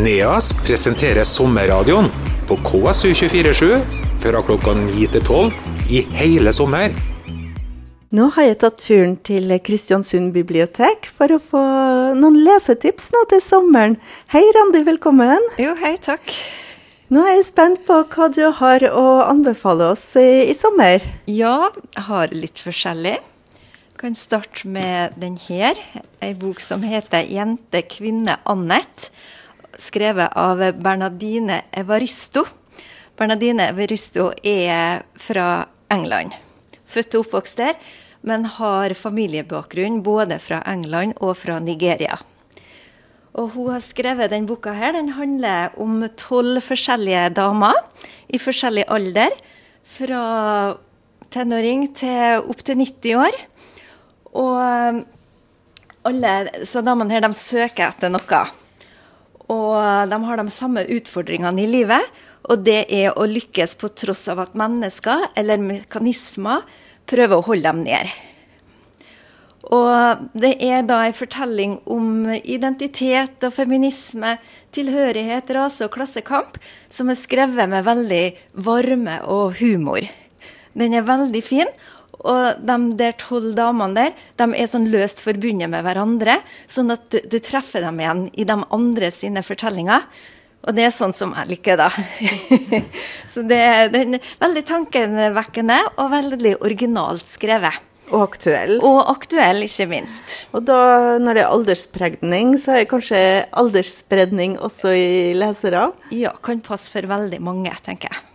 NEAS presenterer sommerradioen på KSU247 fra klokka 9 til 12 i hele sommer. Nå har jeg tatt turen til Kristiansund bibliotek for å få noen lesetips nå til sommeren. Hei Randi, velkommen. Jo, hei, takk. Nå er jeg spent på hva du har å anbefale oss i, i sommer. Ja, jeg har litt forskjellig. Jeg kan starte med den her. Ei bok som heter 'Jente, kvinne, Annette'. Skrevet av Bernadine Evaristo. Bernadine Evaristo er fra England. Født og oppvokst der, men har familiebakgrunn både fra England og fra Nigeria. Og hun har skrevet denne boka her. Den handler om tolv forskjellige damer i forskjellig alder. Fra tenåring til opp til 90 år. Og alle så damene her, de søker etter noe. Og de har de samme utfordringene i livet. Og det er å lykkes på tross av at mennesker eller mekanismer prøver å holde dem ned. Og det er da en fortelling om identitet og feminisme, tilhørighet, rase og klassekamp, som er skrevet med veldig varme og humor. Den er veldig fin. Og de der tolv damene der, de er sånn løst forbundet med hverandre, sånn at du, du treffer dem igjen i de andre sine fortellinger. Og det er sånn som jeg liker, da. Så det, det er veldig tankevekkende og veldig originalt skrevet. Og aktuell. Og aktuell, ikke minst. Og da, når det er alderspregning, så er det kanskje aldersspredning også i lesere? Ja, kan passe for veldig mange, tenker jeg.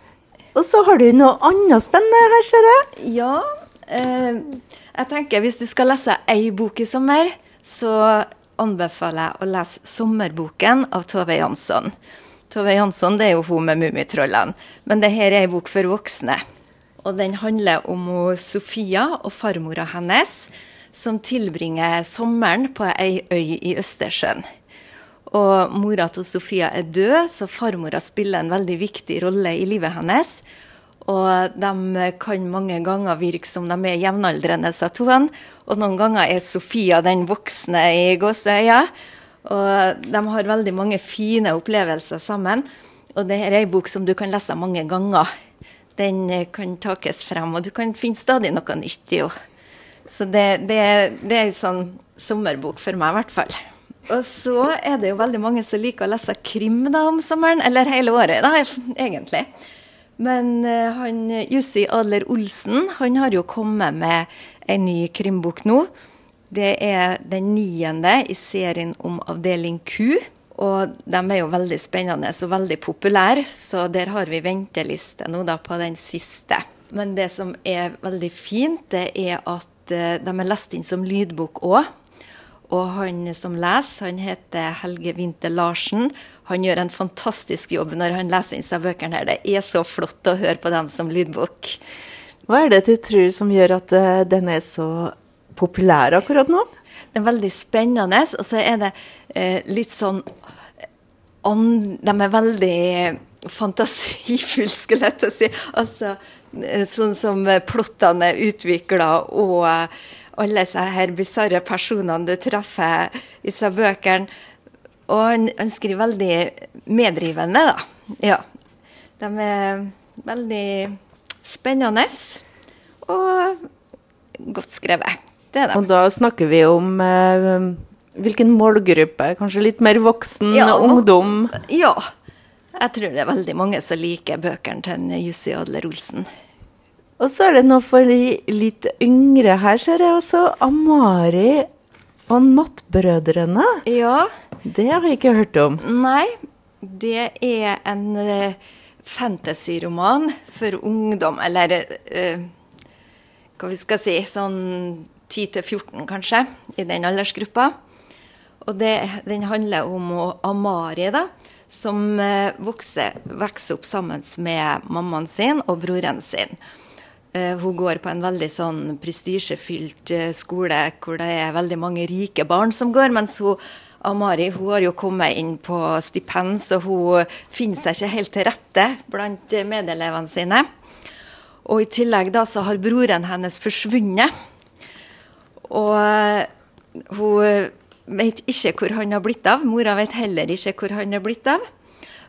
Og så har du noe annet spennende her, ser jeg. Ja, jeg tenker hvis du skal lese ei bok i sommer, så anbefaler jeg å lese 'Sommerboken' av Tove Jansson. Tove Jansson det er jo hun med Mummitrollene, men det her er ei bok for voksne. Og den handler om Sofia og farmora hennes, som tilbringer sommeren på ei øy i Østersjøen. Og mora til Sofia er død, så farmora spiller en veldig viktig rolle i livet hennes. Og de kan mange ganger virke som de er jevnaldrende, sa Toen. Og noen ganger er Sofia den voksne i gåseøya. Og de har veldig mange fine opplevelser sammen. Og det er ei bok som du kan lese mange ganger. Den kan takes frem, og du kan finne stadig noe nytt i henne. Så det, det, det er en sånn sommerbok for meg, i hvert fall. Og så er det jo veldig mange som liker å lese krim da om sommeren, eller hele året, da, egentlig. Men uh, han Jussi Adler Olsen han har jo kommet med en ny krimbok nå. Det er den niende i serien om Avdeling Q. Og de er jo veldig spennende og veldig populære, så der har vi venteliste nå da på den siste. Men det som er veldig fint, det er at uh, de er lest inn som lydbok òg. Og han som leser, han heter Helge Winther Larsen. Han gjør en fantastisk jobb når han leser inn seg bøkene her. Det er så flott å høre på dem som lydbok. Hva er det du tror som gjør at uh, den er så populær akkurat nå? Det er veldig spennende, og så er det eh, litt sånn on, De er veldig fantasifulle, skulle jeg til å si. Altså sånn som plottene er utvikla, og alle disse her bisarre personene du treffer i disse bøkene. Og han, han, skriver veldig medrivende, da. Ja. De er veldig spennende og godt skrevet. Det er de. Og da snakker vi om eh, hvilken målgruppe? Kanskje litt mer voksen? Ja, ungdom? Ja. Jeg tror det er veldig mange som liker bøkene til Jussi Adler Olsen. Og så er det noe for de litt yngre her, ser jeg også. Amari og Nattbrødrene. Ja. Det har jeg ikke hørt om. Nei. Det er en uh, fantasyroman for ungdom, eller uh, hva vi skal si, sånn 10-14 kanskje, i den aldersgruppa. Og det, den handler om Amari, da, som uh, vokser, vokser opp sammen med mammaen sin og broren sin. Hun går på en veldig sånn prestisjefylt skole hvor det er veldig mange rike barn som går, mens hun Amari hun har jo kommet inn på stipend, så hun finner seg ikke helt til rette blant medelevene sine. Og i tillegg da så har broren hennes forsvunnet. Og hun vet ikke hvor han har blitt av. Mora vet heller ikke hvor han har blitt av.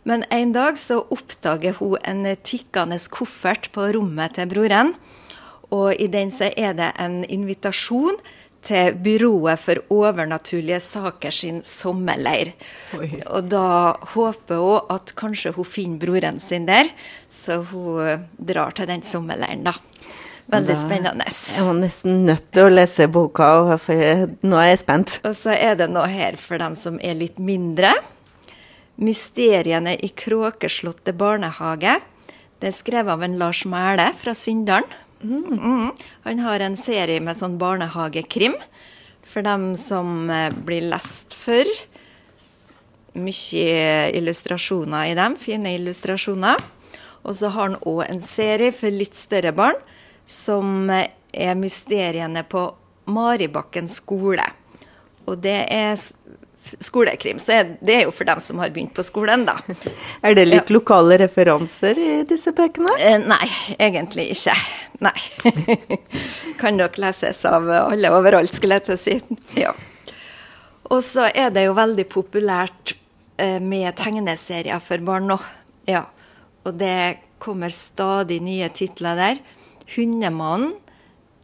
Men en dag så oppdager hun en tikkende koffert på rommet til broren. Og i den så er det en invitasjon til Byrået for overnaturlige saker sin sommerleir. Oi. Og da håper hun at kanskje hun finner broren sin der, så hun drar til den sommerleiren, da. Veldig Da- spennende. Jeg var nesten nødt til å lese boka, for nå er jeg spent. Og så er det noe her for dem som er litt mindre. 'Mysteriene i Kråkeslottet barnehage'. Det er skrevet av en Lars Mæle fra Syndalen. Mm. Han har en serie med sånn barnehagekrim for dem som eh, blir lest for. Mye illustrasjoner i dem, fine illustrasjoner. Og så har han òg en serie for litt større barn som eh, er 'Mysteriene på Maribakken skole'. Og det er skolekrim, så er- det er jo for dem som har begynt på skolen, da. Er det litt lokale referanser i disse bøkene? Eh, nei, egentlig ikke. Nei. kan nok leses av alle overalt, skulle jeg til å si. Ja. Og så er det jo veldig populært eh, med tegneserier for barn nå. Ja. Og det kommer stadig nye titler der. 'Hundemannen'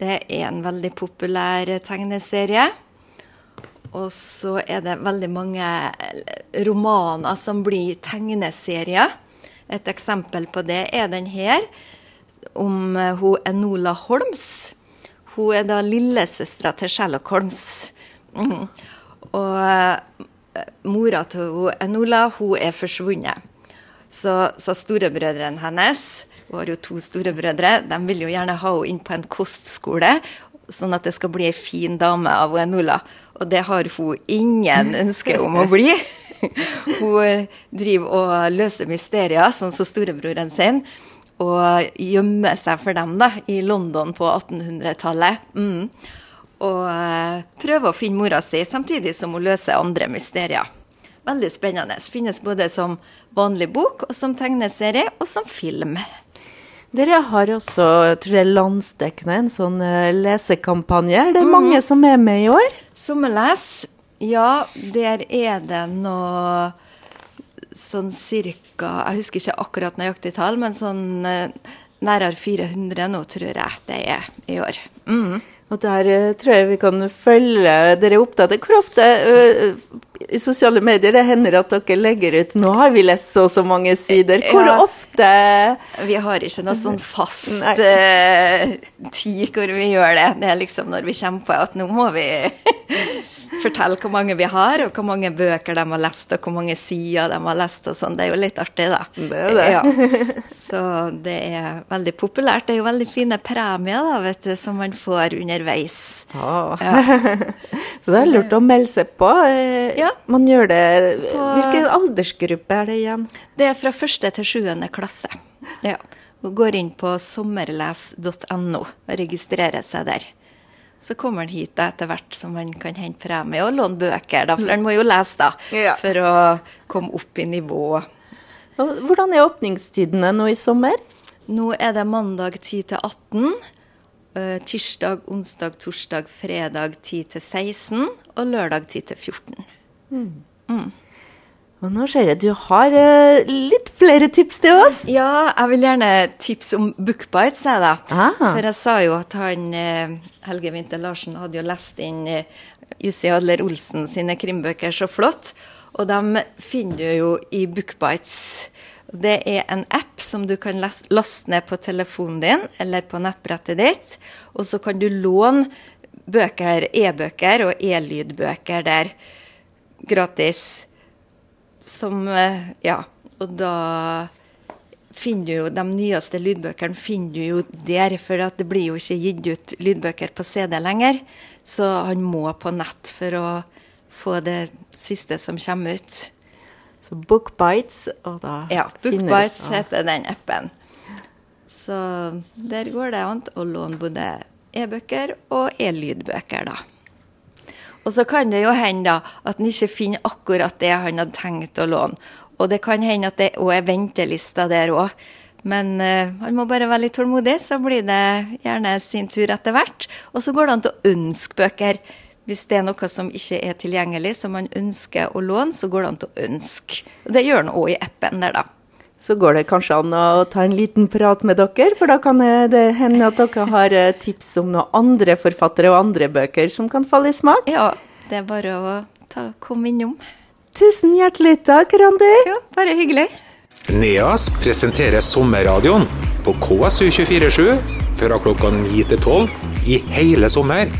det er en veldig populær tegneserie. Og så er det veldig mange eh, romaner som blir tegneserier. Et eksempel på det er den her, om eh, hun Enola Holms. Hun er da lillesøstera til Sherlock Holms. Mhm. Og eh, mora til hun Enola hun er forsvunnet. Så, så storebrødrene hennes Hun har jo to storebrødre. De vil jo gjerne ha henne inn på en kostskole, sånn at det skal bli ei fin dame av Enola. Og det har hun ingen ønske om å bli. Hun eh, driver og løser mysterier, sånn som storebroren sin. Og gjemmer seg for dem da, i London på 1800-tallet. Mm. Og eh, prøver å finne mora si, samtidig som hun løser andre mysterier. Veldig spennende. Finnes både som vanlig bok, og som tegneserie, og som film. Dere har også, jeg tror det er landsdekkende, en sånn lesekampanje. lesekampanje. Er det mange som er med i år? Sommerles, ja, der er det noe sånn cirka Jeg husker ikke akkurat nøyaktig tall, men sånn eh, nærmere 400 nå, tror jeg det er i år. Mm. Og der eh, tror jeg vi kan følge dere opptatt. Hvor ofte eh, i sosiale medier det hender at dere legger ut 'nå har vi lest så og så mange sider'. Hvor Ja. ofte Vi har ikke noe sånn fast eh, tid hvor vi gjør det. Det er liksom når vi kommer på at nå må vi fortelle hvor mange vi har, og hvor mange bøker de har lest, og hvor mange sider de har lest og sånn. Det er jo litt artig, da. Det er det. Ja. Så det er veldig populært. Det er jo veldig fine premier da, vet du, som man får underveis. Ah. Ja. Så det er lurt å melde seg på. Eh, Ja. Man gjør det Hvilken aldersgruppe er det igjen? Det er fra første til sjuende klasse. Ja. Går inn på sommerles.no og registrerer seg der. Så kommer han hit da etter hvert som han kan hente premie og låne bøker, da, for han må jo lese da, Ja. for å komme opp i nivå. Hvordan er åpningstidene nå i sommer? Nå er det mandag 10 til 18, eh, tirsdag, onsdag, torsdag, fredag 10 til 16 og lørdag 10 til 14. Og nå ser jeg du har eh, litt flere tips til oss. Ja, jeg vil gjerne tipse om Bookbites, jeg, da. Ah. For jeg sa jo at han eh, Helge Winther Larsen hadde jo lest inn eh, Jussi Adler Olsen sine krimbøker så flott. Og dem finner du jo i Bookbites. Det er en app som du kan laste ned på telefonen din eller på nettbrettet ditt. Og så kan du låne bøker, e-bøker og e-lydbøker der gratis. Som eh, Ja. Og da finner du jo de nyeste lydbøkene finner du jo der, for det blir jo ikke gitt ut lydbøker på CD lenger. Så han må på nett for å få det siste som kommer ut. Så Bookbites, og da Ja, finner du- Bookbites heter den appen. Så der går det an å låne både e-bøker og e-lydbøker, da. Og så kan det jo hende da at han ikke finner akkurat det han hadde tenkt å låne. Og det kan hende at det òg er ventelister der òg. Men eh, han må bare være litt tålmodig, så blir det gjerne sin tur etter hvert. Og så går det an til å ønske bøker Hvis det er noe som ikke er tilgjengelig, som man ønsker å låne, så går det an til å ønske. Og det gjør han òg i appen der, da. Så går det kanskje an å ta en liten prat med dere, for da kan det hende at dere har eh, tips om noen andre forfattere og andre bøker som kan falle i smak. Ja, det er bare å ta, komme innom. Tusen hjertelig takk, Randi. Ja, bare hyggelig. NEAS presenterer sommerradioen på KSU247 fra klokka 9 til 12 i hele sommer.